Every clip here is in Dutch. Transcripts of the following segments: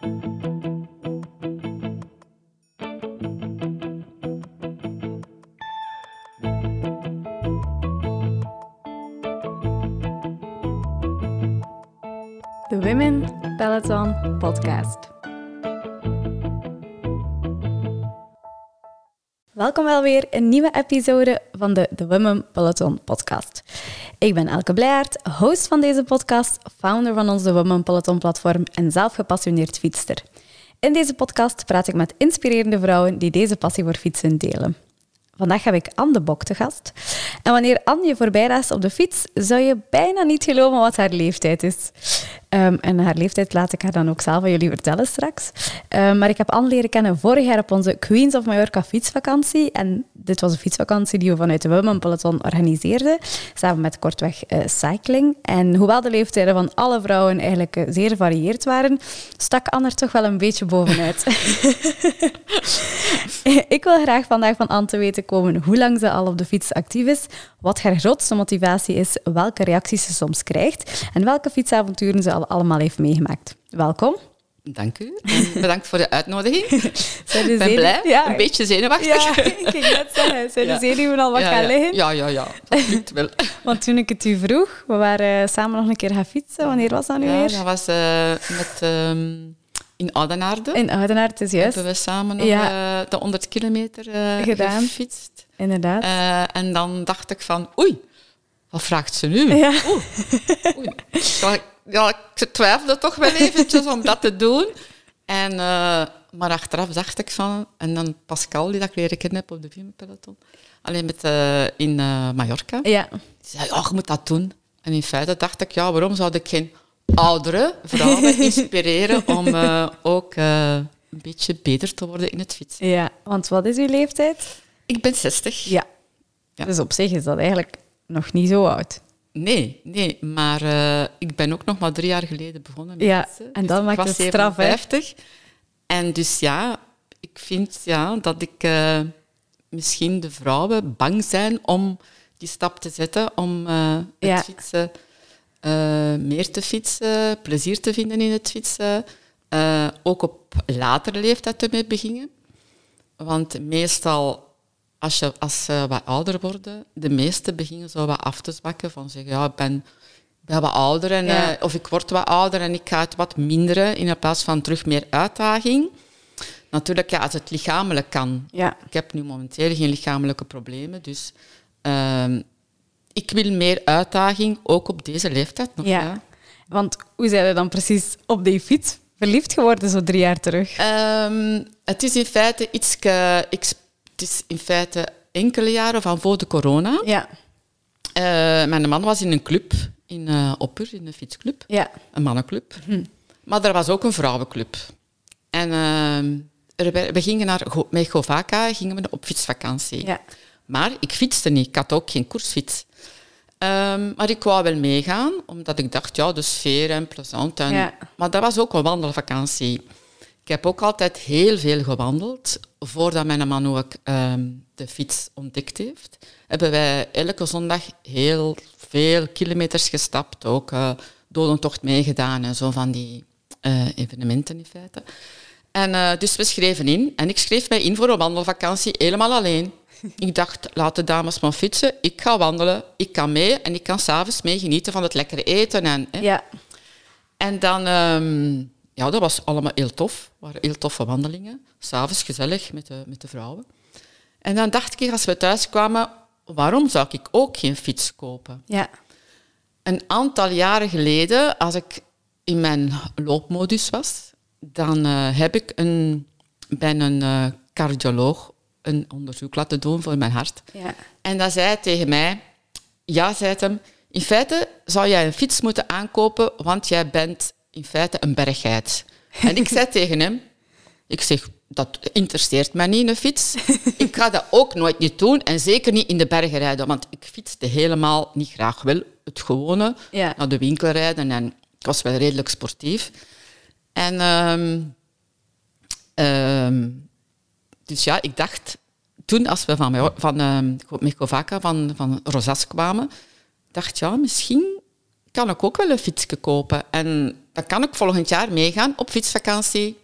De Women Peloton Podcast. Welkom wel weer een nieuwe episode van de The Women Peloton Podcast. Ik ben Elke Blijaert, host van deze podcast, founder van onze Women Peloton platform en zelf gepassioneerd fietster. In deze podcast praat ik met inspirerende vrouwen die deze passie voor fietsen delen. Vandaag heb ik Anne de Bok te gast. En wanneer Anne je voorbij raast op de fiets, zou je bijna niet geloven wat haar leeftijd is. Ehm, en haar leeftijd laat ik haar dan ook zelf aan jullie vertellen straks. Ehm, maar ik heb Anne leren kennen vorig jaar op onze Queens of Mallorca fietsvakantie. En dit was een fietsvakantie die we vanuit de Women Peloton organiseerden, samen met Kortweg uh, Cycling. En hoewel de leeftijden van alle vrouwen eigenlijk uh, zeer gevarieerd waren, stak Anne er toch wel een beetje bovenuit. ik wil graag vandaag van Anne te weten komen hoe lang ze al op de fiets actief is, wat haar grootste motivatie is, welke reacties ze soms krijgt en welke fietsavonturen ze al allemaal heeft meegemaakt. Welkom. Dank u. En bedankt voor de uitnodiging. Ik ben blij. Ja. Een beetje zenuwachtig. Ja, ik net zeggen. Zijn de zenuwen al wat ja, gaan ja. liggen? Ja, ja, ja. Dat lukt wel. Want toen ik het u vroeg, we waren samen nog een keer gaan fietsen. Wanneer was dat nu Ja, weer? dat was uh, met, um, in Oudenaarde. In Oudenaarde, is juist. Hebben we samen nog ja. uh, de 100 kilometer uh, Gedaan. gefietst. Inderdaad. en dan dacht ik van, oei, wat vraagt ze nu? Ja. Oei. oei. Ja, ik twijfelde toch wel eventjes om dat te doen. En, uh, maar achteraf dacht ik van... En dan Pascal, die dat ik leren kennen heb op de Peloton. Alleen met, in Mallorca. Ja. Die zei, ja, je moet dat doen. En in feite dacht ik, ja, waarom zou ik geen oudere vrouwen inspireren om ook een beetje beter te worden in het fietsen? Ja, want wat is uw leeftijd? Ik ben 60. Ja. ja. Dus op zich is dat eigenlijk nog niet zo oud. Nee, nee, maar uh, ik ben ook nog maar drie jaar geleden begonnen met ja, fietsen. En dan dus maakt het straf, 50. En dus ja, ik vind ja, dat ik misschien de vrouwen bang zijn om die stap te zetten, om het ja. fietsen meer te fietsen, plezier te vinden in het fietsen. ook op latere leeftijd ermee beginnen. Want meestal als, je, als ze wat ouder worden, de meesten beginnen zo wat af te zwakken. Van zeggen, ja, ik ben, ben wat ouder en, ja. uh, of ik word wat ouder en ik ga het wat minderen in plaats van terug meer uitdaging. Natuurlijk, ja, als het lichamelijk kan. Ja. Ik heb nu momenteel geen lichamelijke problemen, dus uh, ik wil meer uitdaging, ook op deze leeftijd nog. Ja. ja. Want hoe zijn je dan precies op die fiets verliefd geworden, zo drie jaar terug? Um, het is in feite iets... Ik het is in feite enkele jaren van voor de corona. Ja. Uh, mijn man was in een club in uh, Opper, in een fietsclub. Ja. Een mannenclub. Hm. Maar er was ook een vrouwenclub. En uh, we gingen naar, met Govaka gingen we op fietsvakantie. Ja. Maar ik fietste niet. Ik had ook geen koersfiets. Um, maar ik wou wel meegaan, omdat ik dacht, ja, de sfeer en plezant. En, ja. Maar dat was ook een wandelvakantie. Ik heb ook altijd heel veel gewandeld. Voordat mijn man ook um, de fiets ontdekt heeft, hebben wij elke zondag heel veel kilometers gestapt. Ook uh, dodentocht meegedaan en zo van die uh, evenementen in feite. En uh, dus we schreven in. En ik schreef mij in voor een wandelvakantie helemaal alleen. Ik dacht, laat de dames maar fietsen. Ik ga wandelen. Ik kan mee. En ik kan s'avonds mee genieten van het lekkere eten. En, hè. Ja. en dan... Um, ja, dat was allemaal heel tof. waren heel toffe wandelingen. S'avonds gezellig met de, met de vrouwen. En dan dacht ik, als we thuis kwamen, waarom zou ik ook geen fiets kopen? Ja. Een aantal jaren geleden, als ik in mijn loopmodus was, dan uh, heb ik een, bij een uh, cardioloog een onderzoek laten doen voor mijn hart. Ja. En dan zei hij tegen mij, ja, zei hem, in feite zou jij een fiets moeten aankopen, want jij bent in feite een berggeit. En ik zei tegen hem, ik zeg, dat interesseert mij niet, een fiets. Ik ga dat ook nooit niet doen en zeker niet in de bergen rijden, want ik fietste helemaal niet graag. Wel het gewone, Ja. naar de winkel rijden en ik was wel redelijk sportief. En um, um, dus ja, ik dacht, toen als we van, van Mekovaka, van, van Rosas kwamen, dacht ja, misschien kan ik ook wel een fietsje kopen. En dan kan ik volgend jaar meegaan op fietsvakantie.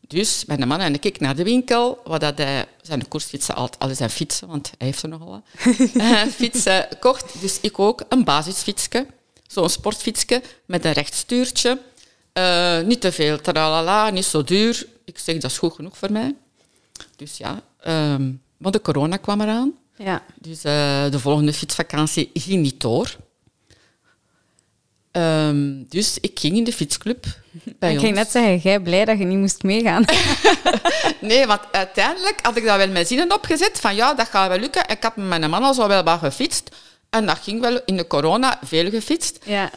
Dus mijn man en ik naar de winkel, waar dat hij zijn koersfietsen, al zijn fietsen, want hij heeft er nogal uh, fietsen kocht. Dus ik ook een basisfietsje, zo'n sportfietsje met een rechtstuurtje. Uh, niet te veel, tralala, niet zo duur. Ik zeg, dat is goed genoeg voor mij. Dus ja, um, want de corona kwam eraan. Ja. Dus uh, de volgende fietsvakantie ging niet door. Um, dus ik ging in de fietsclub bij ik ons. ging net zeggen, jij blij dat je niet moest meegaan. nee, want uiteindelijk had ik daar wel mijn zinnen opgezet van ja, dat gaat wel lukken. Ik had met mijn man al zo wel wat gefietst. En dat ging wel in de corona veel gefietst. Ja.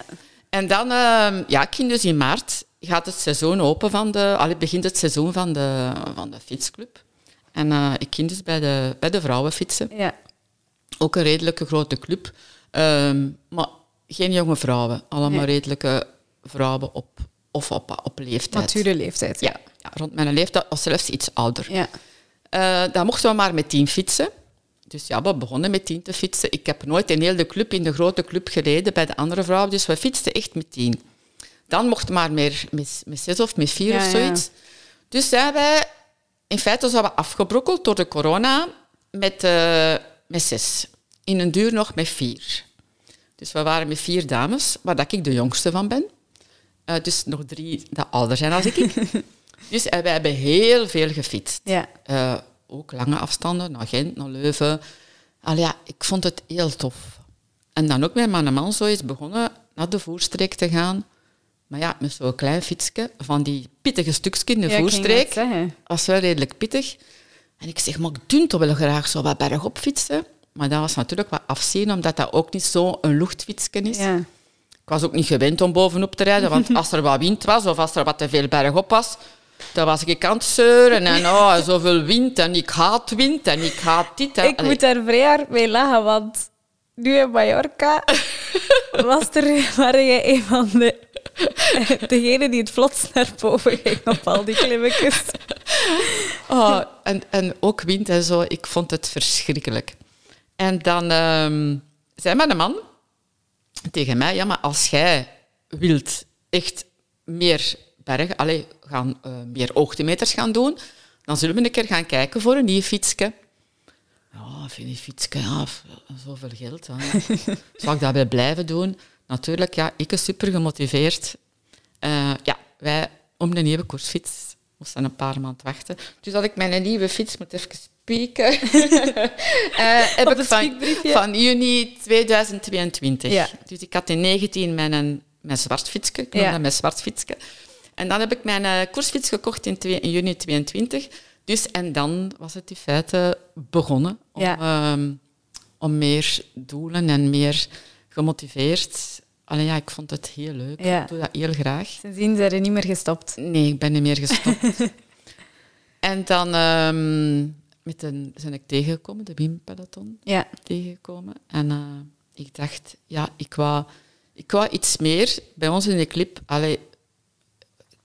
En dan, uh, ja, ik ging dus in maart, gaat het seizoen open van de, allee, begint het seizoen van de, van de fietsclub. En uh, ik ging dus bij de, bij de vrouwen fietsen. Ja. Ook een redelijke grote club. Um, maar geen jonge vrouwen, allemaal redelijke vrouwen op, of op, op leeftijd. Mature leeftijd, ja. ja. rond mijn leeftijd, of zelfs iets ouder. Ja. Uh, dan mochten we maar met tien fietsen. Dus ja, we begonnen met tien te fietsen. Ik heb nooit in heel de club, in de grote club gereden bij de andere vrouwen, dus we fietsten echt met tien. Dan mochten maar meer met, met zes of met vier of zoiets. Dus zijn wij, in feite zijn we afgebrokkeld door de corona met, uh, met zes. In een duur nog met vier. Dus we waren met vier dames, waar dat ik de jongste van ben. Uh, dus nog drie dat ouder zijn als ik. dus wij hebben heel veel gefietst. Ja. Uh, ook lange afstanden, naar Gent, naar Leuven. Allee, ja, ik vond het heel tof. En dan ook met mijn man zo is begonnen naar de voerstreek te gaan. Maar ja, met zo'n klein fietsje van die pittige stukjes in de ja, voerstreek. was wel redelijk pittig. En ik zeg, maar ik doe toch wel graag zo wat bergop fietsen. Maar dat was natuurlijk wat afzien, omdat dat ook niet zo een luchtfietsje is. Ja. Ik was ook niet gewend om bovenop te rijden, want als er wat wind was of als er wat te veel bergop was, dan was ik aan het zeuren en oh, zoveel wind en ik haat wind en ik haat dit. Ik moet daar vrij hard mee lachen, want nu in Mallorca was er, waren jij een van de degene die het vlotst naar boven ging op al die klimmetjes. Oh, en, en ook wind en zo, ik vond het verschrikkelijk. En dan um, zei mijn man tegen mij, ja, maar als jij wilt echt meer bergen, allez, gaan, uh, meer hoogtemeters gaan doen, dan zullen we een keer gaan kijken voor een nieuw fietsje. Ja, vind je fietsje, ja, zoveel geld. Hè. Zal ik dat wel blijven doen? Natuurlijk, ja, ik ben super gemotiveerd. Uh, ja, wij om een nieuwe koersfiets moesten een paar maanden wachten. Dus had ik mijn nieuwe fiets moet even spieken. uh, heb ik van, van, juni 2022. Ja. Dus ik had in 19 mijn, mijn zwart fietsje. Ik ja. mijn zwart fietsje. En dan heb ik mijn uh, koersfiets gekocht in, twee, in juni 22. Dus, en dan was het in feite begonnen om, ja. um, om meer doelen en meer gemotiveerd Allee, ja, ik vond het heel leuk. Ik doe dat heel graag. Sindsdien zijn er niet meer gestopt? Nee, ik ben niet meer gestopt. en dan um, met een, ben ik tegengekomen, de Wim Peloton ja. tegengekomen. En uh, ik dacht, ja, ik wou, ik wou iets meer. Bij ons in de clip, allee,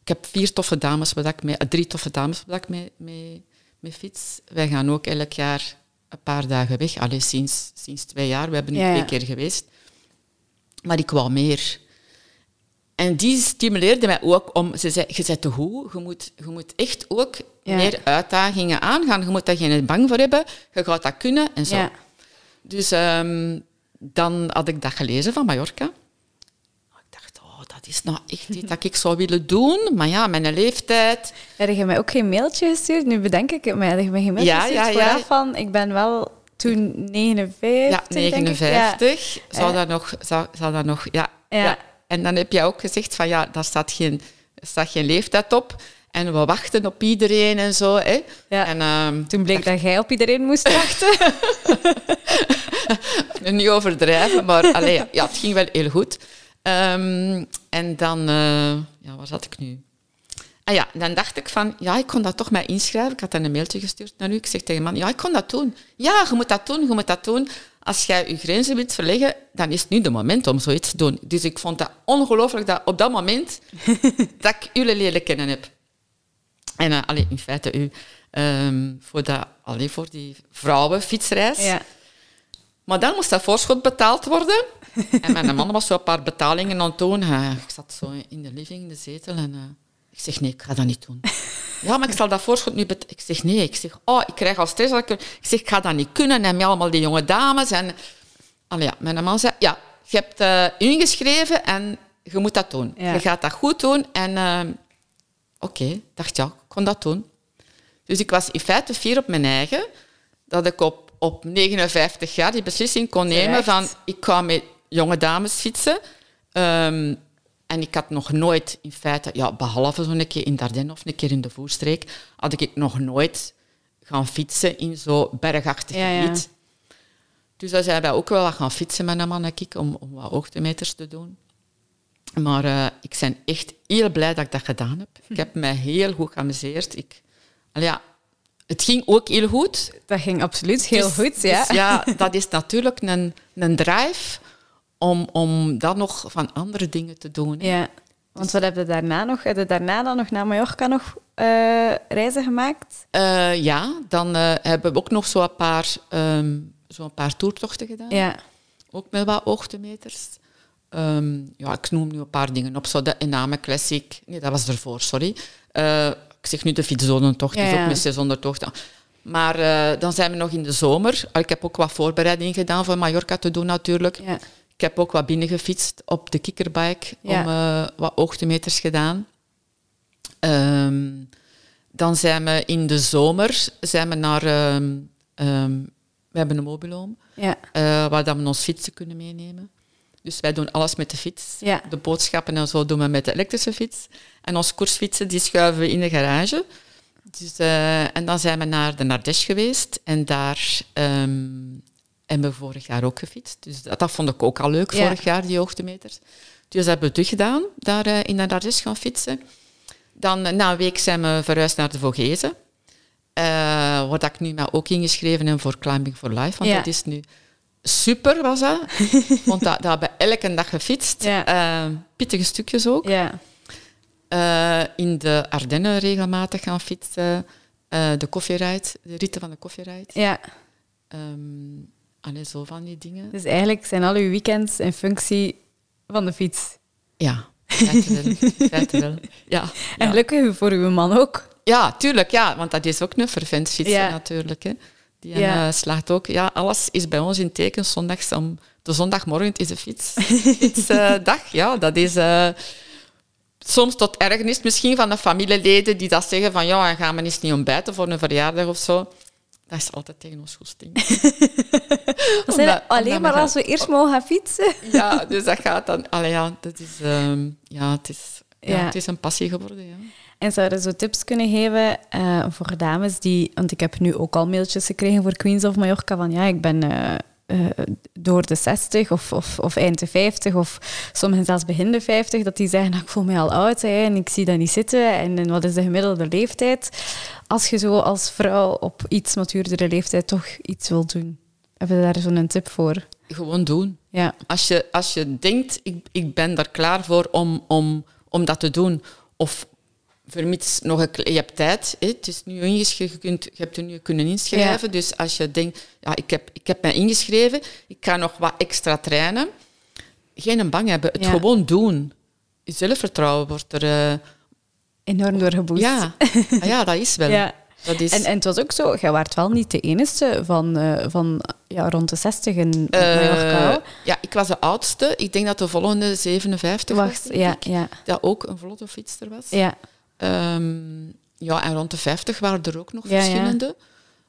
ik heb vier toffe dames, waar ik mee, drie toffe dames waar ik mee, mee, mee fiets. Wij gaan ook elk jaar een paar dagen weg. Allee, sinds, sinds twee jaar. We hebben nu twee keer geweest. Maar ik wou meer. En die stimuleerde mij ook om... Ze zei, je bent te goed, je moet, je moet echt ook meer uitdagingen aangaan. Je moet daar geen bang voor hebben. Je gaat dat kunnen en zo. Ja. Dus um, dan had ik dat gelezen van Mallorca. Ik dacht, oh, dat is nou echt iets dat ik zou willen doen. Maar ja, mijn leeftijd... Heb je mij ook geen mailtje gestuurd? Nu bedenk ik het, maar heb je mij geen mailtje ja, gestuurd ja, vooraf ja. van... Ik ben wel toen 59. Ja, 59. Ja. Zou, dat nog, zou, zou dat nog... Ja, ja. En dan heb je ook gezegd van ja, daar staat geen, staat geen leeftijd op. En we wachten op iedereen en zo. Hè. Ja. En, um, Toen bleek dat jij op iedereen moest wachten. Niet overdrijven, maar allee, ja, het ging wel heel goed. Um, en dan, uh, ja, waar zat ik nu? Ah ja, dan dacht ik van, ja, ik kon dat toch mij inschrijven. Ik had dan een mailtje gestuurd naar u. Ik zeg tegen man, ja, ik kon dat doen. Ja, je moet dat doen, je moet dat doen. Als jij je grenzen wilt verleggen, dan is het nu de moment om zoiets te doen. Dus ik vond dat ongelooflijk dat op dat moment dat ik jullie leren kennen heb. En uh, allee, in feite u, um, voor, dat, allee, voor die vrouwenfietsreis. Ja. Maar dan moest dat voorschot betaald worden. en mijn man was zo een paar betalingen aan het doen. Uh, ik zat zo in de living, in de zetel. En uh, ik zeg, nee, ik ga dat niet doen. ja, maar ik zal dat voorschot nu betalen. Ik zeg, nee. Ik zeg, oh, ik krijg al stress. Ik, ik zeg, ik ga dat niet kunnen. En met allemaal die jonge dames. En Allee, ja, mijn man zei, ja, je hebt uh, ingeschreven en je moet dat doen. Je gaat dat goed doen. En uh, oké, okay, dacht ja, ik kon dat doen. Dus ik was in feite fier op mijn eigen. Dat ik op, op 59 jaar die beslissing kon nemen van ik ga met jonge dames fietsen. Um, en ik had nog nooit, in feite, ja, behalve zo'n keer in Dardenne of een keer in de Voerstreek, had ik nog nooit gaan fietsen in zo'n bergachtig ja, gebied. Dus dan zijn wij ook wel gaan fietsen met een man en ik, om, om wat hoogtemeters te doen. Maar uh, ik ben echt heel blij dat ik dat gedaan heb. Ik heb mij heel goed geamuseerd. Ik, ja, het ging ook heel goed. Dat ging absoluut heel dus- goed, ja. Dus ja, dat is natuurlijk een, een drive om, om dan nog van andere dingen te doen. Ja, want wat heb je daarna nog? Heb je daarna dan nog naar Mallorca nog uh, reizen gemaakt? Uh, ja, dan hebben we ook nog zo'n paar um, zo'n paar toertochten gedaan. Ja. Ook met wat hoogtemeters. Um, ja, ik noem nu een paar dingen op. Zo de Ename Classic. Nee, dat was ervoor, sorry. Ik zeg nu de fietszonentocht, ja, ja. ook met 600 tochten. Maar dan zijn we nog in de zomer. Ik heb ook wat voorbereiding gedaan voor Mallorca te doen natuurlijk. Ja. Ik heb ook wat binnengefietst op de kikkerbike om uh, wat hoogtemeters gedaan. Um, dan zijn we in de zomer zijn we naar um, we hebben een mobiloom, ja. uh, waar dat we ons fietsen kunnen meenemen. Dus wij doen alles met de fiets. Ja. De boodschappen en zo doen we met de elektrische fiets. En onze koersfietsen die schuiven we in de garage. Dus, uh, en dan zijn we naar de Nardesh geweest. En daar um, hebben we vorig jaar ook gefietst. Dus dat, dat vond ik ook al leuk, vorig jaar, die hoogtemeters. Dus dat hebben we teruggedaan, daar uh, in de Nardesh gaan fietsen. Dan na een week zijn we verhuisd naar de Vogezen. Uh, wat ik nu maar ook ingeschreven heb voor Climbing for Life. Want dat is nu super, was dat. want dat, dat hebben we elke dag gefietst. Uh, pittige stukjes ook. Ja. In de Ardennen regelmatig gaan fietsen. de koffieride, de ritten van de koffieride. Ja. Um, allee, zo van die dingen. Dus eigenlijk zijn al uw weekends in functie van de fiets? Ja, feiten wel. Ja, en gelukkig voor uw man ook. Ja, tuurlijk, ja, want dat is ook een vervent fietsen natuurlijk. Hè. Die ja. uh, slaagt ook. Ja, alles is bij ons in teken. Zondags om, de zondagmorgen is de fiets, fietsdag. Ja, dat is uh, soms tot ergernis misschien van de familieleden die dat zeggen van ja, gaan we eens niet ontbijten voor een verjaardag of zo. Dat is altijd tegen ons goesting. omdat, alleen maar als we eerst mogen gaan fietsen? ja, dus dat gaat dan... Allee, ja, dat is, um, ja, het is, ja, ja, het is een passie geworden. Ja. En zouden zo tips kunnen geven uh, voor dames die... Want ik heb nu ook al mailtjes gekregen voor Queens of Mallorca van ja, ik ben... Uh, uh, door de 60 of, of, of, eind de 50 of sommigen zelfs begin de 50, dat die zeggen, nou, ik voel me al oud hè, en ik zie dat niet zitten. En, en, wat is de gemiddelde leeftijd? Als je zo als vrouw op iets matuurdere leeftijd toch iets wil doen, heb je daar zo'n tip voor? Gewoon doen. Ja. Als, je, als je denkt, ik, ik ben daar klaar voor om, om, om dat te doen, of vermits nog een, je hebt tijd. Hè. Het is nu ingeschreven, je, kunt, je hebt er nu kunnen inschrijven. Dus als je denkt, ja, ik, heb, ik heb mij ingeschreven, ik ga nog wat extra trainen. Geen bang hebben, het gewoon doen. Je zelfvertrouwen wordt er... Uh, Enorm doorgeboost. Ja. Ah, ja, dat is wel. Ja. Dat is... En, en het was ook zo, jij waart wel niet de enige van, uh, van ja, rond de 60 in uh. Ja, ik was de oudste. Ik denk dat de volgende 57 Wacht, was. Ja, ja. Dat ook een vlotte fietster was. Ja. Um, ja, en rond de 50 waren er ook nog verschillende.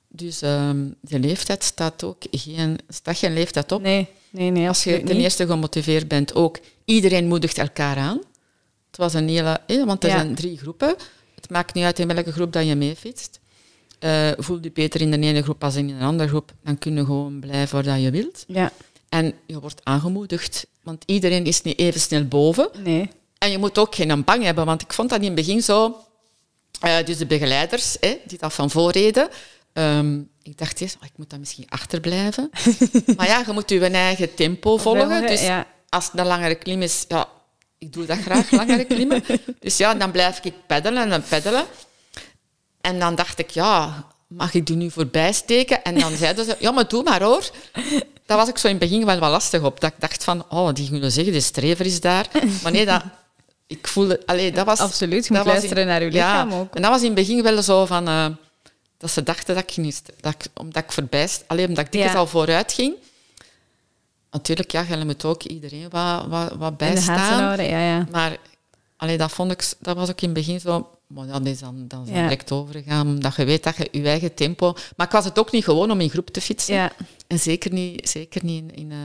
Dus um, de leeftijd staat ook geen, staat geen leeftijd op. Nee, nee, nee. Als je ten eerste gemotiveerd bent, ook iedereen moedigt elkaar aan. Het was een hele, want er zijn drie groepen. Het maakt niet uit in welke groep dat je meefietst. Uh, voel je beter in de ene groep als in een andere groep, dan kun je gewoon blijven waar je wilt. Ja. En je wordt aangemoedigd, want iedereen is niet even snel boven. Nee. En je moet ook geen bang hebben, want ik vond dat in het begin zo... Uh, dus de begeleiders, hè, die dat van voorreden... Um, ik dacht eerst, oh, ik moet dan misschien achterblijven. maar ja, je moet je eigen tempo volgen. Dus als het een langere klim is, ja, ik doe dat graag, langere klimmen. dus ja, dan blijf ik peddelen en peddelen. En dan dacht ik, ja, mag ik die nu voorbij steken? En dan zeiden ze, ja, maar doe maar hoor. daar was ik zo in het begin wel wat lastig op. Dat ik dacht van, oh, die kunnen zeggen, de strever is daar. Maar nee, dat, ik voelde... Allee, dat was, Absoluut, je dat moet luisteren naar je lichaam ook. En dat was in het begin wel zo van... eh, dat ze dachten dat ik niet... Dat ik, omdat ik voorbij... Alleen omdat ik dikwijls Ja. al vooruit ging. Natuurlijk, ja, je moet ook iedereen wat, wat, wat In bijstaan. houden, ja, ja. Maar allee, dat, vond ik, dat was ook in het begin zo... Maar dat is dan, dan dat Ja. direct overgegaan, omdat je weet dat je je eigen tempo... Maar ik was het ook niet gewoon om in groep te fietsen. Ja, En zeker niet, zeker niet in, in, eh,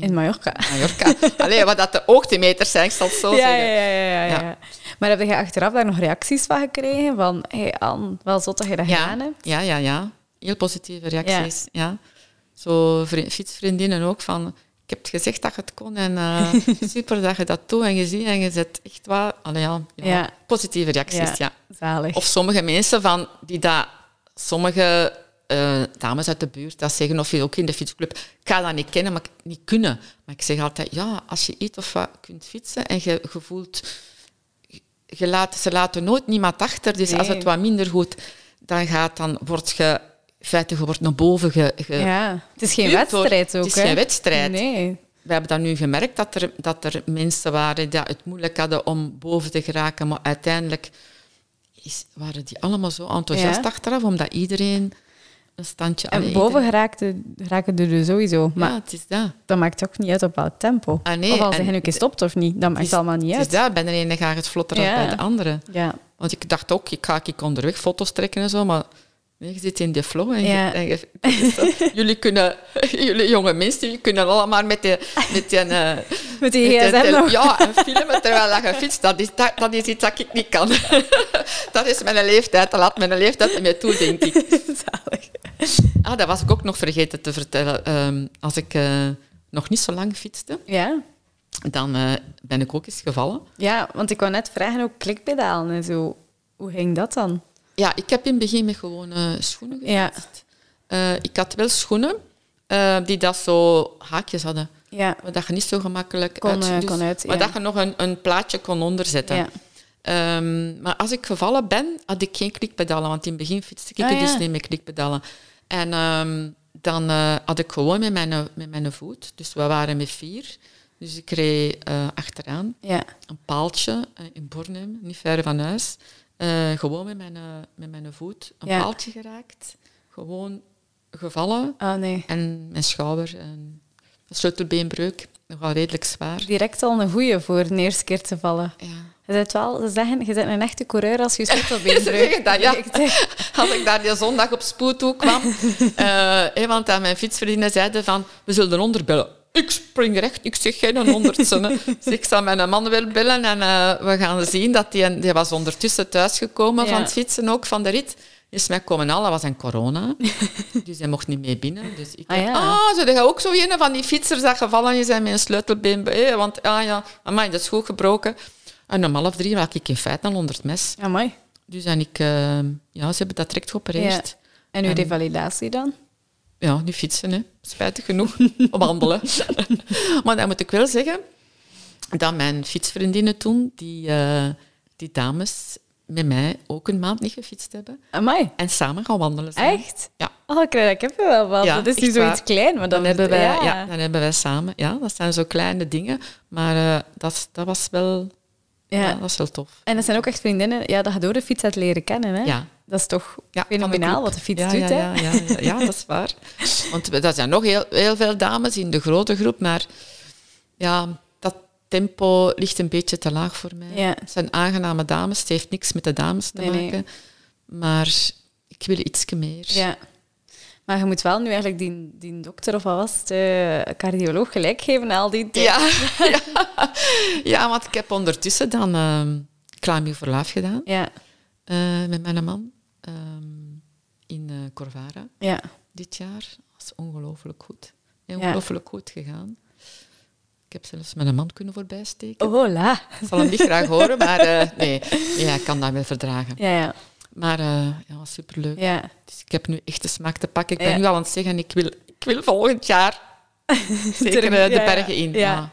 in Mallorca. Mallorca. Allee, wat dat de hoogtemeters zijn, ik zal het zo Ja, ja, zeggen. ja, ja, ja. Maar heb je achteraf daar nog reacties van gekregen? Van, hey Anne, wel zot dat je dat gedaan hebt. ja, ja, ja. Heel positieve reacties. Ja. Zo vri- fietsvriendinnen ook van... Ik heb gezegd dat je het kon en eh, super dat je dat doet en je ziet en je zet echt waar. Allee, ja, ja, Ja. Positieve reacties, Ja, ja. zalig. Of sommige mensen van die dat... Sommige eh, dames uit de buurt dat zeggen, of je ook in de fietsclub, ik ga dat niet kennen, maar ik- niet kunnen. Maar ik zeg altijd, ja, als je iets of wat kunt fietsen en je, je voelt... Je laat, ze laten nooit niemand achter, dus als het wat minder goed dan gaat, dan word je... Feite, je wordt naar boven ge, ge- ja, het is geen wedstrijd ook, Het is hè? geen wedstrijd. Nee. We hebben dat nu gemerkt, dat er, dat er mensen waren die het moeilijk hadden om boven te geraken, maar uiteindelijk is, waren die allemaal zo enthousiast Ja. achteraf, omdat iedereen een standje... En boven geraakte, geraken er dus sowieso. Maar Ja, het is dat. dat maakt ook niet uit op welk tempo. Ah, nee, of als je nu keer stopt of niet, dat maakt Het is- allemaal niet Het is uit. dat, bij de ene gaat het vlotter dan Ja. bij de andere. Ja. Want ik dacht ook, ik ga ik onderweg foto's trekken en zo, maar nee, je zit in de flow. En je- Ja. en je- jullie, kunnen, jullie jonge mensen jullie kunnen allemaal met, de, met die... eh, Met die met de. Ja, en filmen terwijl je fietst, dat is, dat, dat is iets dat ik niet kan. dat is mijn leeftijd, dat laat mijn leeftijd meer toe, denk ik. Zalig. Ah, dat was ik ook nog vergeten te vertellen. Ehm, als ik eh, nog niet zo lang fietste, Ja. dan eh, ben ik ook eens gevallen. ja, want ik wou net vragen ook klikpedalen en zo. Hoe ging dat dan? Ja, ik heb in het begin met gewone schoenen Ja. Eh, ik had wel schoenen eh, die dat zo haakjes hadden. Ja. Maar dat je niet zo gemakkelijk Kon, uit... eh, dus- kon uit, Maar ja. dat je nog een, een plaatje kon onderzetten. Ja. Ehm, maar als ik gevallen ben, had ik geen klikpedalen. Want in het begin fietste ik Ah, dus niet met klikpedalen. En ehm, dan had ik gewoon met mijn, met mijn voet. Dus we waren met vier. Dus ik reed achteraan. Ja. Een paaltje in Bornem, niet ver van huis. Eh, gewoon met mijn, eh, met mijn voet een Ja. paaltje geraakt. Gewoon gevallen. Oh nee. En mijn schouder en een sleutelbeenbreuk. Nogal redelijk zwaar. Direct al een goeie voor de eerste keer te vallen. Ja. Je bent wel, ze zeggen, je bent een echte coureur als je sleutelbeen zeggen dat, ja. Als ik daar die zondag op spoed toe kwam, hè, want aan mijn fietsvriendinnen zeiden van, we zullen onderbellen. Ik spring recht, ik zeg geen honderdste. Dus ik zal mijn man wel bellen en eh, we gaan zien dat die, die was ondertussen thuisgekomen Ja. van het fietsen ook, van de rit. Is mij komen al, dat was een corona. Dus hij mocht niet mee binnen. Dus ik Ah, dacht, ja. ah, zou jij ook zo een van die fietsers dat gevallen is en met een sleutelbeen... eh, want, ah ja, amai, dat is goed gebroken. En om half drie was ik in feite al onder het mes. Amai. Dus en ik, eh, ja, ze hebben dat direct geopereerd. En uw En- revalidatie dan? Ja, niet fietsen, hè. spijtig genoeg. Wandelen. maar dan moet ik wel zeggen dat mijn fietsvriendinnen toen, die, eh, die dames, met mij ook een maand niet gefietst hebben. Amai. En samen gaan wandelen. Echt? Ja. Oh, ik krijg heb wel wat. Ja, dat is nu zoiets waar. klein, maar Dan hebben, wij, ja. ja. dan hebben wij samen... Ja, dat zijn zo kleine dingen. Maar eh, dat, dat was wel... Ja. Dat is wel tof. En dat zijn ook echt vriendinnen ja, dat je door de fiets hebt leren kennen. Hè? Ja. Dat is toch Ja, fenomenaal wat de fiets ja, doet. ja, hè? ja, ja, ja, ja, dat is waar. Want dat zijn nog heel, heel veel dames in de grote groep, maar ja, dat tempo ligt een beetje te laag voor mij. Het zijn aangename dames, het heeft niks met de dames te Nee, nee. maken. Maar ik wil iets meer. Ja. Maar je moet wel nu eigenlijk die, die dokter of wat was het, eh, cardioloog gelijk geven na al die tijd. Ja, ja. ja, want ik heb ondertussen dan uh, for Life gedaan Ja. eh, met mijn man ehm, in eh, Corvara. Ja. dit jaar. Dat is ongelooflijk goed. Ja. Ongelooflijk goed gegaan. Ik heb zelfs met een man kunnen voorbijsteken. Oh, la. Ik zal hem niet graag horen, maar nee, ja, ik kan dat wel verdragen. Ja, ja. Maar eh, ja, superleuk. ja. Dus ik heb nu echt de smaak te pakken. Ik ben Ja. nu al aan het zeggen, ik wil, ik wil volgend jaar zeker eh, de bergen in. Ja.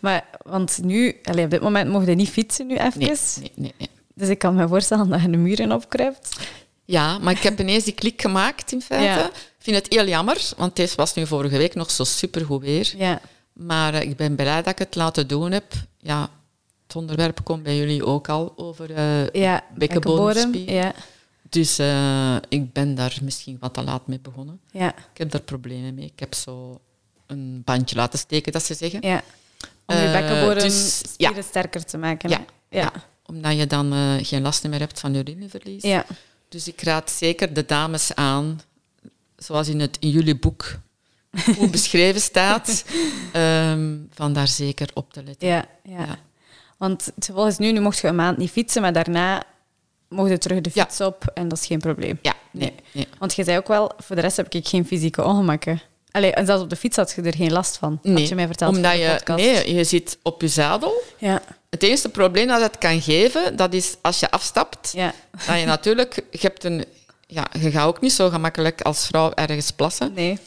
Maar, want nu, allee, op dit moment mocht je niet fietsen nu even. Nee, nee, nee, nee. Dus ik kan me voorstellen dat je de muren opkruipt. Ja, maar ik heb ineens die klik gemaakt in feite. Ja. vind het heel jammer, want deze was nu vorige week nog zo supergoed weer. Ja. Maar eh, ik ben blij dat ik het laten doen heb. Ja, het onderwerp komt bij jullie ook al over Ja, bekkenbodemspier. Ja. Dus eh, ik ben daar misschien wat te laat mee begonnen. Ja. Ik heb daar problemen mee. Ik heb zo een bandje laten steken, dat ze zeggen. Ja. Om je Eh, bekkenbodem dus, spieren sterker te maken. Ja, Ja. Omdat je dan geen last meer hebt van urineverlies. Ja. Dus ik raad zeker de dames aan, zoals in, het, in jullie boek goed beschreven staat, ehm, van daar zeker op te letten. Ja. ja. Ja. Want volgens nu, nu mocht je een maand niet fietsen, maar daarna mocht je terug de Ja. fiets op en dat is geen probleem. Ja, nee. nee. Want je zei ook wel, voor de rest heb ik geen fysieke ongemakken. Allee, en zelfs op de fiets had je er geen last van. Nee, Had je mij verteld omdat je, nee, je zit op je zadel. Ja. Het enige probleem dat het kan geven, dat is als je afstapt, Ja. dat je natuurlijk, je hebt een, ja, je gaat ook niet zo gemakkelijk als vrouw ergens plassen. Nee.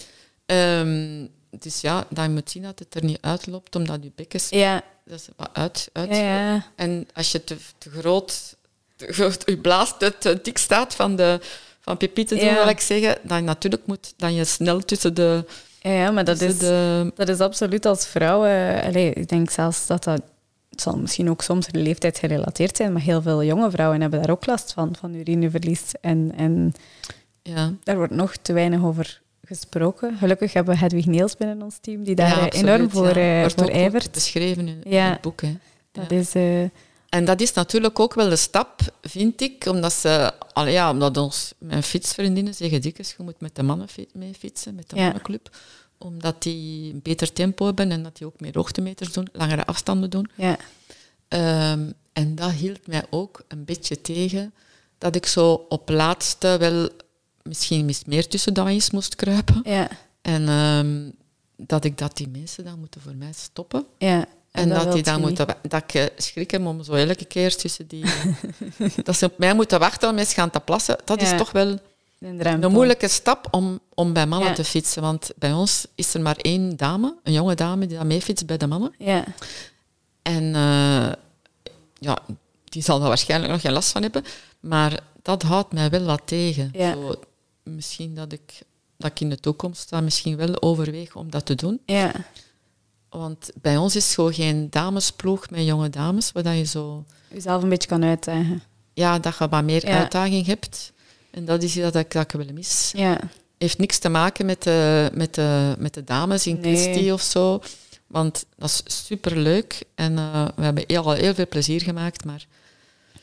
Ehm, dus ja, moet je zien dat het er niet uitloopt, omdat je bekken Ja. dat is wat uit, uit. Ja. En als je te, te groot, te groot, je blaast te, te dik staat van, de, van pipi te doen, Ja. wil ik zeggen, dan natuurlijk moet dan je snel tussen de... Ja, ja, maar dat is, de dat is absoluut als vrouw... allee, ik denk zelfs dat dat... Het zal misschien ook soms de leeftijd gerelateerd zijn, maar heel veel jonge vrouwen hebben daar ook last van, van urineverlies. En, en ja. daar wordt nog te weinig over gesproken. Gelukkig hebben we Hedwig Neels binnen ons team, die daar Ja, eh, absoluut, enorm voor, ja. eh, voor goed ijvert. beschreven in, het boek. Hè. Dat is... eh, En dat is natuurlijk ook wel de stap, vind ik, omdat ze, allee, ja, omdat ons, mijn fietsvriendinnen zeggen dikwijls, je moet met de mannen mee fietsen, met de Ja. mannenclub, omdat die een beter tempo hebben en dat die ook meer hoogtemeters doen, langere afstanden doen. ja. Ehm, en dat hield mij ook een beetje tegen, dat ik zo op laatste wel misschien mis meer tussen is moest kruipen. Ja, En ehm, dat ik dat die mensen dan moeten voor mij stoppen. ja. En, dat, die dan moeten, dat ik eh, schrik heb om zo elke keer tussen die... dat ze op mij moeten wachten om eens gaan te plassen. Dat Ja. is toch wel. Een moeilijke stap om, om bij mannen Ja. te fietsen. Want bij ons is er maar één dame, een jonge dame, die dan mee fietst bij de mannen. Ja, En eh, ja, die zal daar waarschijnlijk nog geen last van hebben. Maar dat houdt mij wel wat tegen. Ja. Zo, misschien dat ik, dat ik in de toekomst dan misschien wel overweeg om dat te doen. ja. Want bij ons is gewoon geen damesploeg met jonge dames, waar je zo... Jezelf een beetje kan uitdagen. Ja, dat je wat meer Ja. uitdaging hebt. En dat is iets dat ik, dat ik wel mis. Ja, Heeft niks te maken met de, met de, met de dames in Nee. kwestie of zo. Want dat is superleuk. En eh, we hebben heel, al heel veel plezier gemaakt. Maar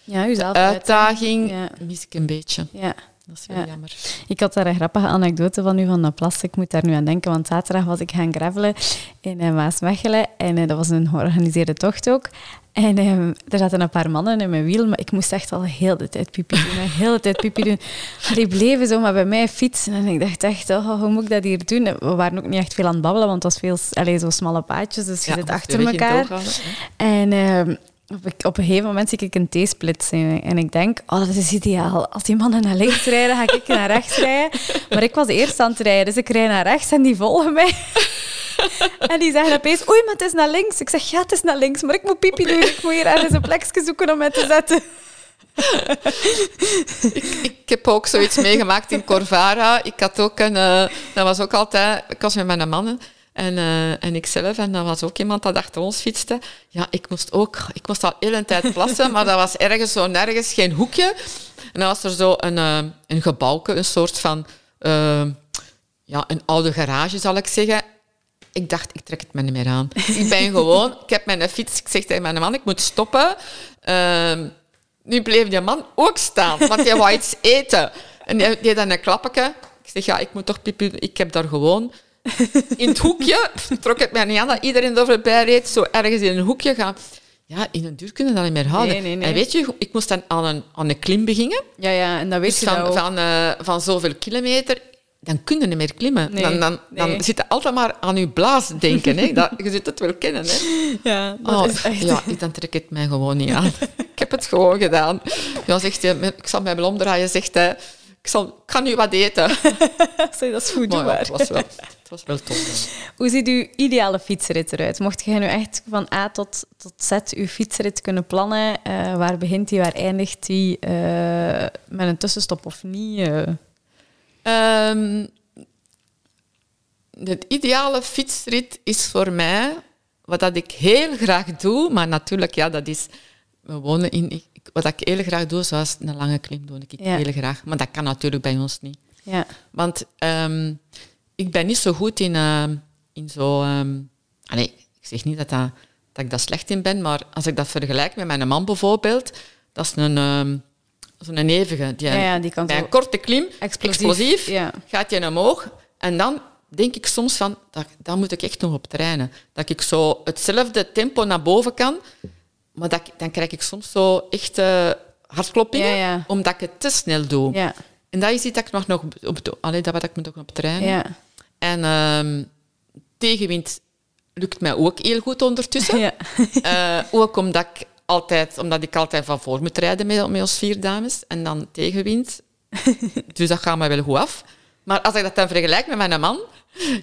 ja de uitdaging Ja. mis ik een beetje. Ja. Dat is wel Ja. jammer. Ik had daar een grappige anekdote van u van de plas. Ik moet daar nu aan denken, want zaterdag was ik gaan gravelen in uh, Maasmechelen. En eh, dat was een georganiseerde tocht ook. En ehm, er zaten een paar mannen in mijn wiel, maar ik moest echt al heel de tijd pipi doen. Heel de tijd pipi doen. Maar die bleven zo maar bij mij fietsen. En ik dacht echt, oh, hoe moet ik dat hier doen? En We waren ook niet echt veel aan het babbelen, want het was veel, allez, zo smalle paadjes, dus je Ja, zit achter elkaar. houden. En ehm, op, een- een gegeven moment zie ik een T-split en, ik denk, oh, dat is ideaal. Als die mannen naar links rijden, ga ik naar rechts rijden. Maar ik was de eerste aan het rijden, dus ik rijd naar rechts en die volgen mij. En die zeggen opeens, oei, maar het is naar links. Ik zeg, ja, het is naar links, maar ik moet pipi doen. Ik moet hier ergens een plekje zoeken om mij te zetten. Ik heb ook zoiets meegemaakt in Corvara. Ik had ook een... eh, dat was ook altijd... Ik was met mijn mannen en, eh, en ikzelf. En dan was ook iemand dat achter ons fietste. Ja, ik moest ook... Ik moest al heel een tijd plassen, maar dat was ergens zo nergens geen hoekje. En dan was er zo een, eh, een gebouwke, een soort van... eh, ja, een oude garage, zal ik zeggen. Ik dacht, ik trek het me niet meer aan. Ik ben gewoon... Ik heb mijn fiets... Ik zeg tegen mijn man, ik moet stoppen. Ehm, nu bleef die man ook staan, want hij wou iets eten. En hij deed dan een klappetje. Ik zeg, ja, ik moet toch pipi... Ik heb daar gewoon... In het hoekje, trok het mij niet aan dat iedereen er voorbij reed, zo ergens in een hoekje gaan. Ja, in een duur kunnen we dat niet meer houden. Nee, nee, nee. En weet je, ik moest dan aan een, aan een klim beginnen. Ja, ja, en dat weet Dus je dan van, van, eh, van zoveel kilometer, dan kun je niet meer klimmen. Nee, dan, dan, dan nee. zit je altijd maar aan je blaas denken. Hè. Dat, je zult het wel kennen. Hè. Ja, dat Oh, is echt... Ja, ik- dan trek ik het mij gewoon niet aan. ik heb het gewoon gedaan. Ja, zegt hij, ik zal mij wel omdraaien, zegt hij. Ik, zal, ik ga nu wat eten. Dat is goed, Maar ja, het, was wel, het was wel tof. Hoe ziet uw ideale fietsrit eruit? Mocht je nu echt van A tot, tot Z uw fietsrit kunnen plannen, eh, waar begint die, waar eindigt die, eh, met een tussenstop of niet? eh? Ehm, de ideale fietsrit is voor mij, wat dat ik heel graag doe, maar natuurlijk, ja, dat is... We wonen in... Wat ik heel graag doe, zoals een lange klim, doe ik Ja. heel graag. Maar dat kan natuurlijk bij ons niet. Ja. Want ehm, ik ben niet zo goed in, ehm, in zo... allee, ik zeg niet dat, dat, dat ik daar slecht in ben, maar als ik dat vergelijk met mijn man bijvoorbeeld, dat is een, ehm zo'n evige. Die, Ja, ja, die kan bij een korte klim, explosief, explosief, ja. gaat je omhoog. En dan denk ik soms van, dat, daar moet ik echt nog op trainen. Dat ik zo hetzelfde tempo naar boven kan, maar dat, dan krijg ik soms zo echt eh, hartkloppingen, Ja, ja. omdat ik het te snel doe. Ja. En dat is iets dat ik nog, nog op. Allee, dat wat ik me nog op trainen. Ja. En ehm, tegenwind lukt mij ook heel goed ondertussen. Ja. Eh, ook omdat ik, altijd, omdat ik altijd van voor moet rijden met, met ons vier dames. En dan tegenwind. dus dat gaat me wel goed af. Maar als ik dat dan vergelijk met mijn man...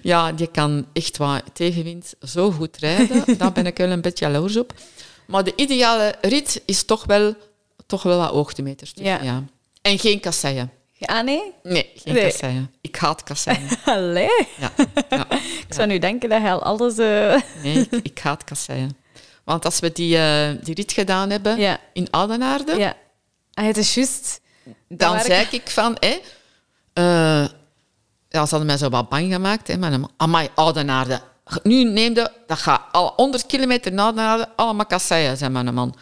Ja, die kan echt wat tegenwind zo goed rijden. Daar ben ik wel een beetje jaloers op. Maar de ideale rit is toch wel, toch wel wat hoogtemeters. tussen, Ja. En geen kasseien. Ah, nee? Nee, geen Nee. kasseien. Ik haat kasseien. Allee. Ja, ja. Ik zou nu denken dat hij al alles... eh, Nee, ik, ik haat kasseien. Want als we die, eh, die rit gedaan hebben Ja. in Oudenaarde, Ja. Ah, het is juist... dan zei ik van... Hé, eh, ja, ze hadden mij zo wat bang gemaakt. Hè, maar amai, Oudenaarde. Nu neem je... Dat gaat al 100 kilometer naar Oudenaarde, allemaal kasseien, zei mijn man.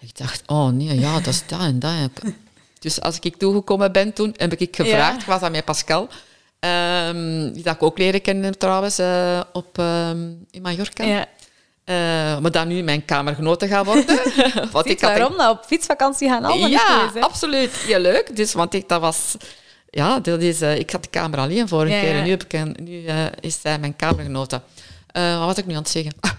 Ik dacht, oh nee, ja, dat is dat en dat. Dus als ik toegekomen ben toen, heb ik gevraagd, Ja. ik was dat met Pascal, ehm, die dat ik ook leren kennen trouwens, eh, op, ehm, in Mallorca. Ja. Eh, maar dat nu mijn kamergenote gaat worden. want Ziet had waarom? Nou, op fietsvakantie gaan allemaal ja, absoluut. Heel leuk. Dus, want ik, dat was... Ja, dat is, eh, ik had de kamer alleen vorige Ja, keer. En nu, heb ik een, nu eh, is zij mijn kamergenote. Eh, wat was ik nu aan het zeggen?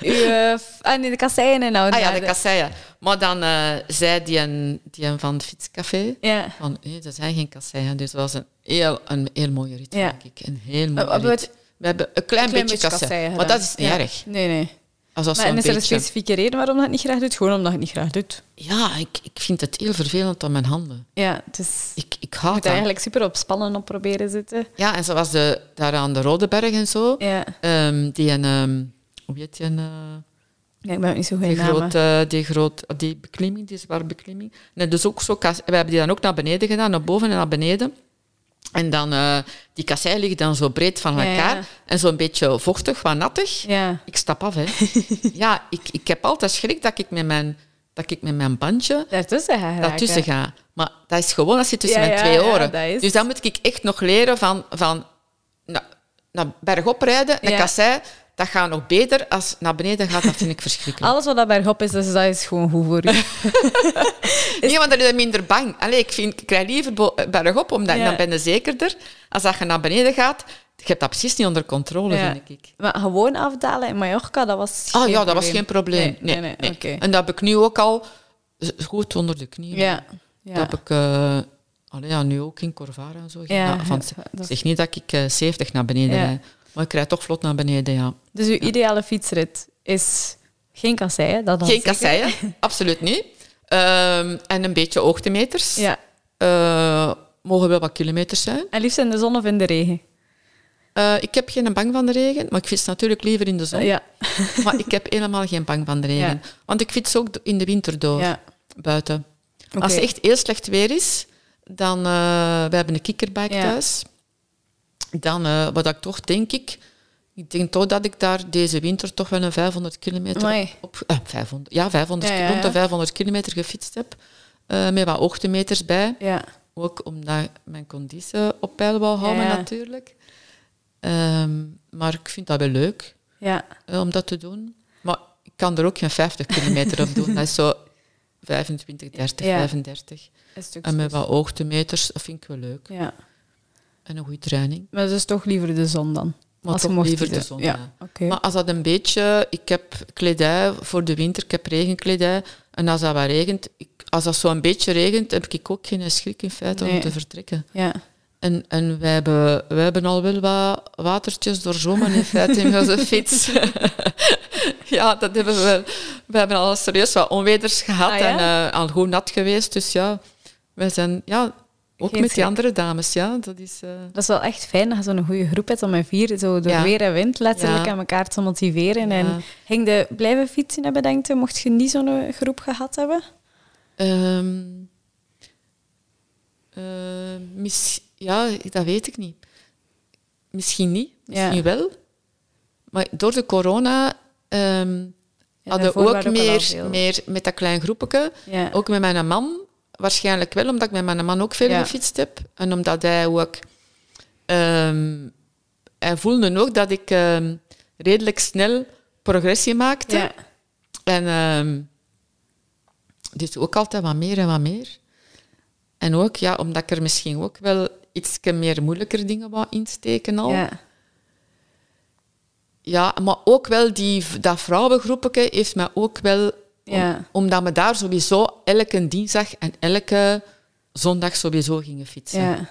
U, eh, ah, nee, de kasseien en nou. ah ja, de kasseien. Maar dan eh, zei die, een, die een van het fietscafé... Ja. Van, nee, er zijn geen kasseien. Dus dat was een heel, een heel mooie rit, Ja. denk ik. Een heel mooie Eh, rit. We hebben een klein, beetje, kasseien. kasseien Maar dat is niet erg. Nee, nee. Als dat Maar, en is er een beetje- specifieke reden waarom het niet graag doet? Gewoon omdat je het niet graag doet. Ja, ik, ik vind het heel vervelend aan mijn handen. Ja, het is... Ik, ik haat moet dat. eigenlijk super op spannen op proberen zitten. Ja, en zoals de, daar aan de Rodeberg en zo, Ja. ehm, die een, ehm, hoe heet die, een, eh, ja ik ben ook niet zo goed die, grote, die, groot, die beklimming, die zware beklimming. Nee, dus ook zo, we hebben die dan ook naar beneden gedaan, naar boven en naar beneden. En dan, eh, die kasseien liggen dan zo breed van Ja, elkaar ja. en zo'n beetje vochtig, wat nattig. Ja. Ik stap af, hè. ja, ik, ik heb altijd schrik dat ik met mijn, dat ik met mijn bandje Daartussen ga daartussen ga. Maar dat is gewoon als je tussen Ja, mijn ja, twee ja, oren. dat is- Dus dan moet ik echt nog leren van, van naar, naar bergop rijden, een Ja. kassei. Dat gaat nog beter als naar beneden gaat. Dat vind ik verschrikkelijk. Alles wat dat bergop is, dus dat is gewoon goed voor u. Nee, want dan is je minder bang. Allee, ik, vind, ik krijg liever bergop, omdat Ja. dan ben je zekerder. Als dat je naar beneden gaat, je hebt dat precies niet onder controle, Ja. vind ik. Maar gewoon afdalen in Mallorca, dat was Ah ja, dat was geen probleem. Nee, nee, nee, oké. En dat heb ik nu ook al goed onder de knie. Ja. Dat ja. heb ik eh, allee, ja, nu ook in Corvara en zo. Ja, van, dat zeg niet dat ik eh 70 naar beneden Ja. rijd, maar ik rijd toch vlot naar beneden, ja. Dus uw ideale fietsrit is geen kasseien, dat Geen kasseien, absoluut niet. Ehm, en een beetje hoogtemeters. Ja. Eh, mogen wel wat kilometers zijn. En liefst in de zon of in de regen. Eh, ik heb geen bang van de regen, maar ik fiets natuurlijk liever in de zon. Ja. Maar ik heb helemaal geen bang van de regen. Ja. Want ik fiets ook in de winter door, Ja. buiten. Als het echt heel slecht weer is, dan... eh we hebben een kikkerbike thuis. Dan, eh, wat ik toch denk ik... Ik denk toch dat ik daar deze winter toch wel een 500 kilometer Amai. op... eh, 500, ja, 500, Ja, ja, rond de ja. 500 kilometer gefietst heb. eh, met wat hoogtemeters bij. Ja. Ook omdat mijn conditie op peil wou houden, natuurlijk. Ehm, maar ik vind dat wel leuk Ja. eh, om dat te doen. Maar ik kan er ook geen 50 kilometer op doen. Dat is zo 25, 30, Ja. 35. Een stuk En met wat hoogtemeters, dat vind ik wel leuk. Ja. En een goede training. Maar dus toch liever de zon dan? Maar als je toch mocht liever de zon, Ja. Maar als dat een beetje... Ik heb kledij voor de winter, ik heb regenkledij. En als dat wat regent... Ik, als dat zo een beetje regent, heb ik ook geen schrik in feite Nee. om te vertrekken. Ja. En, en wij, hebben, wij hebben al wel wat watertjes doorzwommen in feite in onze fiets. ja, dat hebben we wel. We hebben al serieus wat onweders gehad Ah, ja? en eh, al goed nat geweest. Dus ja, wij zijn... Ja, Ook Geen met schrik. die andere dames, ja. Dat is... eh, Dat is wel echt fijn dat je zo'n goede groep hebt om met vier zo door Ja. weer en wind letterlijk Ja. aan elkaar te motiveren. Ja. En ging de blijven fietsen hebben, denk je, mocht je niet zo'n groep gehad hebben? Eh, mis- ja, dat weet ik niet. Misschien niet, misschien wel. Maar door de corona ehm, hadden we ook meer, meer met dat klein groepje. Ook met mijn man. Waarschijnlijk wel, omdat ik met mijn man ook veel Ja. gefietst heb. En omdat hij ook... ehm, hij voelde ook dat ik ehm, redelijk snel progressie maakte. Ja. En ehm dus ook altijd wat meer en wat meer. En ook, ja, omdat ik er misschien ook wel iets meer moeilijker dingen wou insteken al. Ja. Ja. maar ook wel die, dat vrouwengroepje heeft mij ook wel... om- Ja. omdat we daar sowieso elke dinsdag en elke zondag sowieso gingen fietsen. Ja.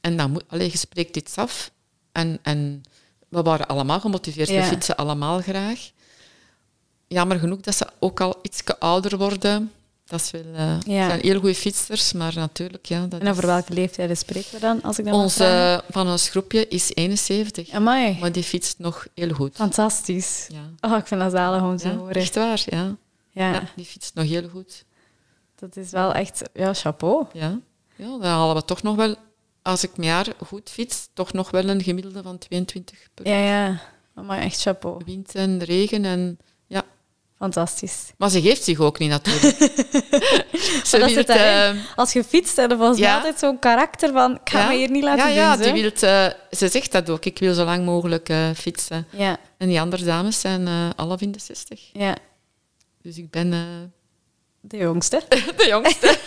En dan moet... Allee, je spreekt iets af. En, en we waren allemaal gemotiveerd. Ja. We fietsen allemaal graag. Jammer genoeg dat ze ook al iets ouder worden. Dat is wel, eh, Ja. zijn heel goede fietsers, maar natuurlijk, ja. Dat En over is- welke leeftijden spreken we dan, als ik mag Onze van ons groepje is 71, Amai, maar die fietst nog heel goed. fantastisch. Ja. Oh, ik vind dat zalig om te horen. echt waar, ja. Ja, ja. Die fietst nog heel goed. dat is wel echt... Ja, chapeau. Ja. ja, dan halen we toch nog wel, als ik mijn jaar goed fiets, toch nog wel een gemiddelde van 22 per Ja, ja. Amai, echt chapeau. wind en regen. En, ja. Fantastisch. Maar ze geeft zich ook niet natuurlijk. ze dat eh, Als je fietst, heb je volgens mij Ja. altijd zo'n karakter van... Ik ga ja, me hier niet laten ja, ja, doen, die wilt, eh, ze zegt dat ook. Ik wil zo lang mogelijk eh, fietsen. Ja, En die andere dames zijn alle in de 60. ja. Dus ik ben eh, De jongste. de jongste.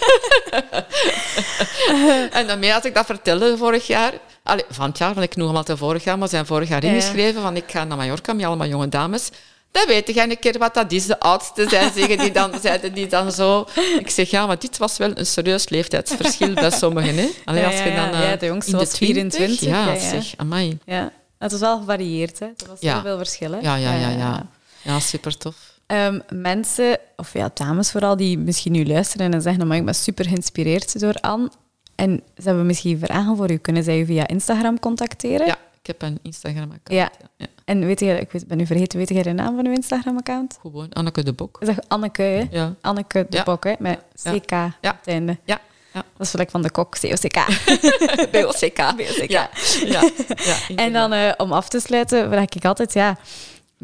en daarmee had ik dat vertelde vorig jaar. Allee, van het jaar, want ik noem hem altijd vorig jaar, maar zijn vorig jaar Ja, ja. ingeschreven van ik ga naar Mallorca met allemaal jonge dames. Dan weet jij een keer wat dat is. De oudste zijn, zeggen die dan, zeiden die dan zo. Ik zeg, ja, maar dit was wel een serieus leeftijdsverschil bij sommigen. Hè? Allee, Ja, als je dan, ja. eh, Ja, de jongste was 24, Ja, ja, ja. zeg, amai. Ja. Het was wel gevarieerd, hè. Er was heel veel verschillen. Ja, ja, ja, ja. Ja, super tof. Ehm, mensen, of ja, dames vooral, die misschien nu luisteren en zeggen, maar ik ben super geïnspireerd door Anne. En ze hebben misschien vragen voor u. Kunnen zij u via Instagram contacteren? Ja, ik heb een Instagram-account. Ja. Ja. Ja. En weet je, ik weet, ben nu vergeten, weet jij de naam van uw Instagram-account? Gewoon Anneke de Bok. Dat Anneke, hè? Ja. Anneke de Ja. Bok, hè? Met Ja. CK op het einde. Ja. ja. Dat is gelijk van de kok, COCK. BOCK. BOCK. Ja. Ja. ja. En dan eh, om af te sluiten, vraag ik altijd, ja,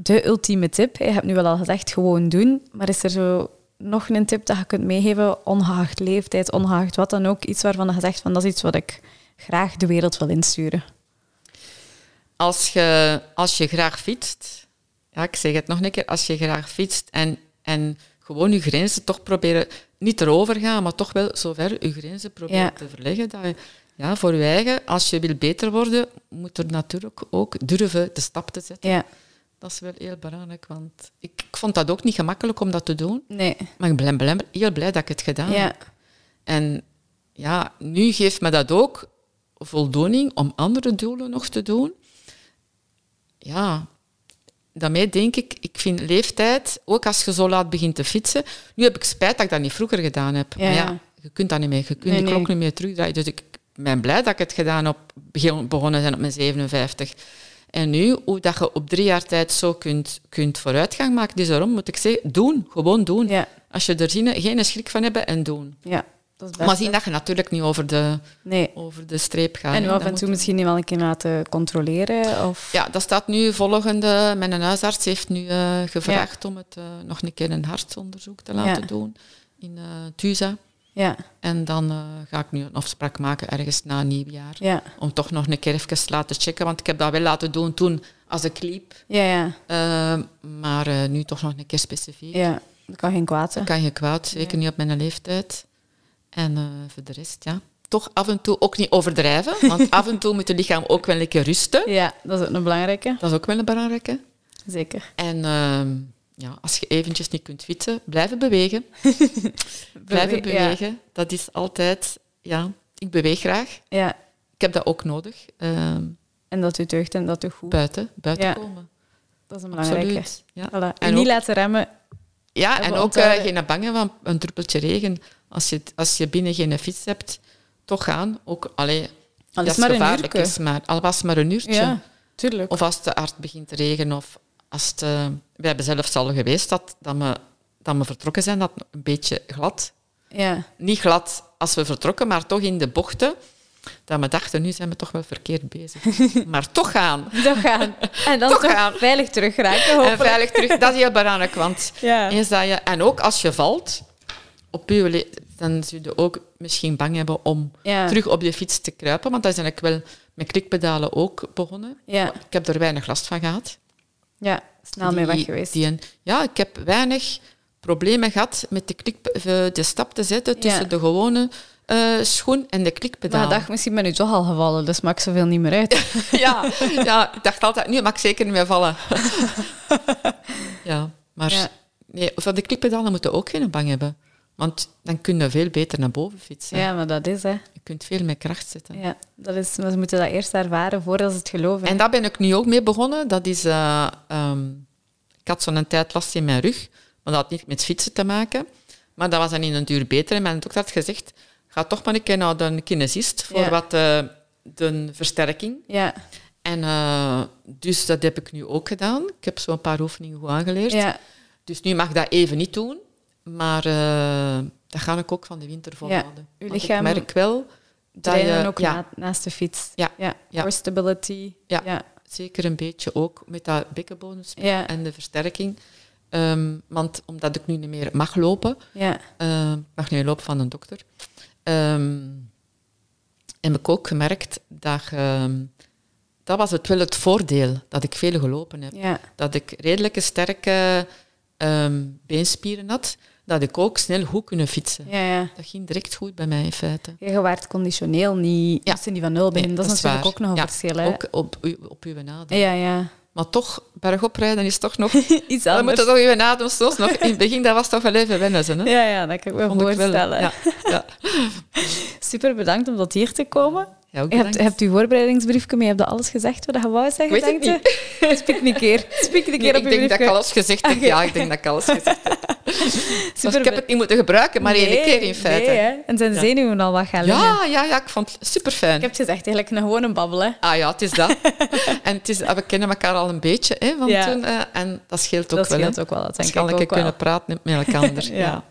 de ultieme tip. Je hebt nu wel al gezegd, gewoon doen. Maar is er zo nog een tip dat je kunt meegeven, ongeacht leeftijd, ongeacht wat dan ook, iets waarvan je zegt van dat is iets wat ik graag de wereld wil insturen? Als je, als je graag fietst, ja, ik zeg het nog een keer, als je graag fietst en, en gewoon je grenzen toch proberen, niet erover gaan, maar toch wel zover je grenzen proberen Ja. te verleggen, dat je, ja, voor je eigen, als je wil beter worden, moet er natuurlijk ook durven de stap te zetten. Ja, Dat is wel heel belangrijk, want ik, ik vond dat ook niet gemakkelijk om dat te doen, nee. maar ik ben heel blij dat ik het gedaan Ja, heb. En ja, nu geeft me dat ook voldoening om andere doelen nog te doen. Ja, daarmee denk ik, ik vind leeftijd, ook als je zo laat begint te fietsen. Nu heb ik spijt dat ik dat niet vroeger gedaan heb. Ja, maar ja. je kunt dat niet meer. Je kunt Nee, de klok nee. niet meer terugdraaien. Dus ik ben blij dat ik het gedaan heb, begonnen zijn op mijn 57. En nu, hoe dat je op drie jaar tijd zo kunt, kunt vooruitgang maken, dus daarom moet ik zeggen, doen. Gewoon doen. ja, Als je er zin- geen schrik van hebben en doen. ja. Dat is best. Maar zien dat je natuurlijk niet over de, Nee. over de streep gaat. En af en toe misschien niet wel een keer laten controleren? Of... Ja, dat staat nu volgende. Mijn huisarts heeft nu eh, gevraagd om het eh, nog een keer een hartonderzoek te laten Ja. doen in Tuza. Ja, En dan eh, ga ik nu een afspraak maken ergens na nieuwjaar. ja, Om toch nog een keer even te laten checken. Want ik heb dat wel laten doen toen als ik liep. ja, ja. Eh, maar eh, nu toch nog een keer specifiek. ja. Dat kan geen kwaad, hè? Dat kan je kwaad, zeker niet op mijn leeftijd. En voor de rest, ja. Toch af en toe ook niet overdrijven. Want af en toe moet je lichaam ook wel een keer rusten. Ja, dat is ook een belangrijke. Dat is ook wel een belangrijke. Zeker. En ehm, ja, als je eventjes niet kunt fietsen, blijven bewegen. blijven Bewe- ja. bewegen. Dat is altijd... Ja, ik beweeg graag. Ja, Ik heb dat ook nodig. Ehm, en dat u deugd en dat u goed. buiten, buiten Ja. komen. Dat is een belangrijke. Absoluut. Ja, Voilà. En niet ook- laten remmen. ja en ook eh, geen bangen van een druppeltje regen. Als je, als je binnen geen fiets hebt, toch gaan. Ook, allee, Al dat is maar een gevaarlijk uurtje. is, maar al was het maar een uurtje. Ja, tuurlijk. Of als het te hard begint te regenen. Of als het, eh, we hebben zelfs al geweest dat, dat, we, dat we vertrokken zijn, dat een beetje glad. Ja. Niet glad als we vertrokken, maar toch in de bochten. Dat we dachten, nu zijn we toch wel verkeerd bezig. maar toch gaan. Toch gaan. En dan Toch toch, gaan. veilig terug raken, En veilig terug. Dat is heel belangrijk, want Ja. eens dat je... En ook als je valt, op je dan zul je ook misschien bang hebben om Ja. terug op je fiets te kruipen. Want dat is eigenlijk wel met klikpedalen ook begonnen. Ja. Ik heb er weinig last van gehad. Ja, snel mee weg geweest. die ja, ik heb weinig problemen gehad met de, klik, eh, de stap te zetten tussen Ja. de gewone eh, schoen en de klikpedaal. Maar ik dacht, misschien ben u toch al gevallen, dus maakt zoveel niet meer uit. ja, ja, ik dacht altijd, nu mag ik zeker niet meer vallen. ja, maar Ja. Nee, van de klikpedalen moeten ook geen bang hebben. Want dan kun je veel beter naar boven fietsen. Ja, maar dat is, hè. Je kunt veel meer kracht zetten. Ja, dat is, maar ze moeten dat eerst ervaren voordat ze het geloven. En daar ben ik nu ook mee begonnen. Dat is, eh, ehm, ik had zo'n tijd last in mijn rug, maar dat had niet met fietsen te maken. Maar dat was dan in een duur beter. En mijn dokter had gezegd, ga toch maar een keer naar de kinesist voor Ja. wat eh, de versterking. Ja, En eh, dus dat heb ik nu ook gedaan. Ik heb zo'n paar oefeningen goed aangeleerd. ja, Dus nu mag ik dat even niet doen, maar eh, dat ga ik ook van de winter volhouden. uw Want lichaam ik merk wel dat je... ook ja, na- naast de fiets. Ja, ja. ja. Core stability. Ja. ja. zeker een beetje ook met dat bekkenbonus Ja. en de versterking. Ehm, want omdat ik nu niet meer mag lopen, ja. eh, ik mag niet meer lopen van een dokter, ehm, heb ik ook gemerkt dat... ehm, dat was het wel het voordeel, dat ik veel gelopen heb. ja. dat ik redelijke sterke ehm, beenspieren had, dat ik ook snel goed kunnen fietsen. ja, ja. Dat ging direct goed bij mij in feite. Je waart conditioneel niet, Ja. niet van nul. Nee, dat is natuurlijk waar. ook nog een Ja, verschil. Hè? Ook op, op uw adem. Ja, ja. Maar toch, bergop rijden is toch nog... Iets Dan moet anders. je toch uw adem soms nog... In het begin, dat was toch wel even wennen, hè? Ja, ja, dat kan ik me ik voorstellen. Ja, ja. Super bedankt om tot hier te komen. Ja, ook hebt, hebt uw voorbereidingsbriefje mee. Heb je alles gezegd wat je wou zeggen, Ik weet het denkt je? Een keer. Spreek een Nee, keer op ik denk dat ik alles gezegd heb. Ja, ik denk dat ik alles gezegd heb. Dus ik heb het niet moeten gebruiken, maar één Nee, keer in feite. Nee, hè. En zijn Ja. zenuwen al wat gaan liggen. ja, ja, ja, ik vond het super fijn. Ik heb het gezegd, eigenlijk een gewone babbel. Hè. Ah ja, het is dat. en het is, we kennen elkaar al een beetje hè, van Ja. toen. eh, en dat scheelt ook Dat wel. scheelt hè. ook wel, dat denk ik ook wel. kunnen praten met elkaar. Ja. ja.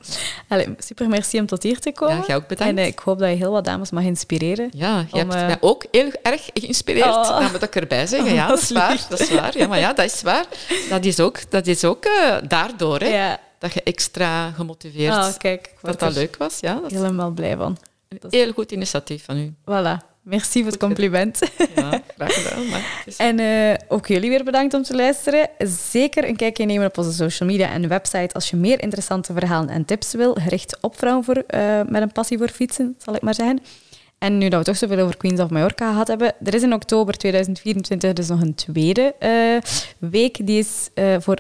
Allee, super merci om tot hier te komen. Ja, jij ook bedankt. En eh, ik hoop dat je heel wat dames mag inspireren. Ja, hebt eh, mij ook heel erg geïnspireerd. Oh. Dat moet ik erbij zeggen. Ja, Oh, dat is is waar. Dat is waar. Ja, maar ja, dat is waar. Dat is ook, dat is ook eh, daardoor hè, Ja. dat je extra gemotiveerd Oh, kijk, dat dat leuk was. Ja, dat is helemaal blij van. een heel goed initiatief van u. Voilà. Merci voor het compliment. Ja, graag gedaan. Maar het is- En eh, ook jullie weer bedankt om te luisteren. Zeker een kijkje nemen op onze social media en website als je meer interessante verhalen en tips wil, gericht op vrouwen voor, met een passie voor fietsen, zal ik maar zeggen. En nu dat we toch zoveel over Queens of Mallorca gehad hebben, er is in oktober 2024 dus nog een tweede eh, week. Die is eh, voor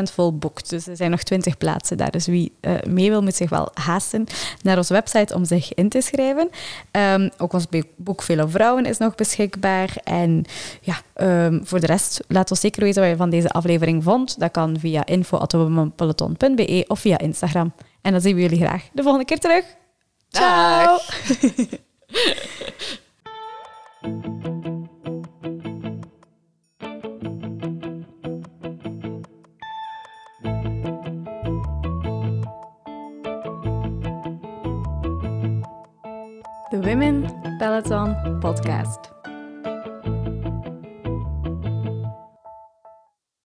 50% vol boekt. Dus er zijn nog 20 plaatsen daar. Dus wie eh, mee wil, moet zich wel haasten naar onze website om zich in te schrijven. Ehm, ook ons boek Vele Vrouwen is nog beschikbaar. En ja, ehm, voor de rest, laat ons zeker weten wat je van deze aflevering vond. Dat kan via info.peloton.be of via Instagram. En dan zien we jullie graag de volgende keer terug. Ciao! Dag. De Women Peloton Podcast.